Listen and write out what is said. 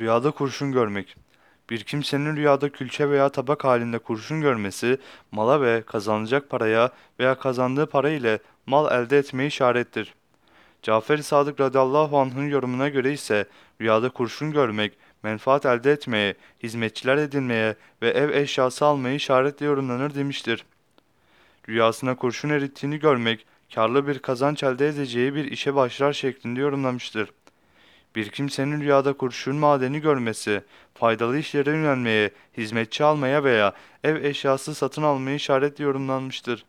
Rüyada kurşun görmek. Bir kimsenin rüyada külçe veya tabak halinde kurşun görmesi, mala ve kazanılacak paraya veya kazandığı para ile mal elde etmeye işarettir. Cafer-i Sadık radıyallahu anh'ın yorumuna göre ise rüyada kurşun görmek, menfaat elde etmeye, hizmetçiler edinmeye ve ev eşyası almaya işaretle yorumlanır demiştir. Rüyasına kurşun erittiğini görmek, karlı bir kazanç elde edeceği bir işe başlar şeklinde yorumlamıştır. Bir kimsenin rüyada kurşun madeni görmesi, faydalı işlere yönelmeye, hizmetçi almaya veya ev eşyası satın almaya işaretle yorumlanmıştır.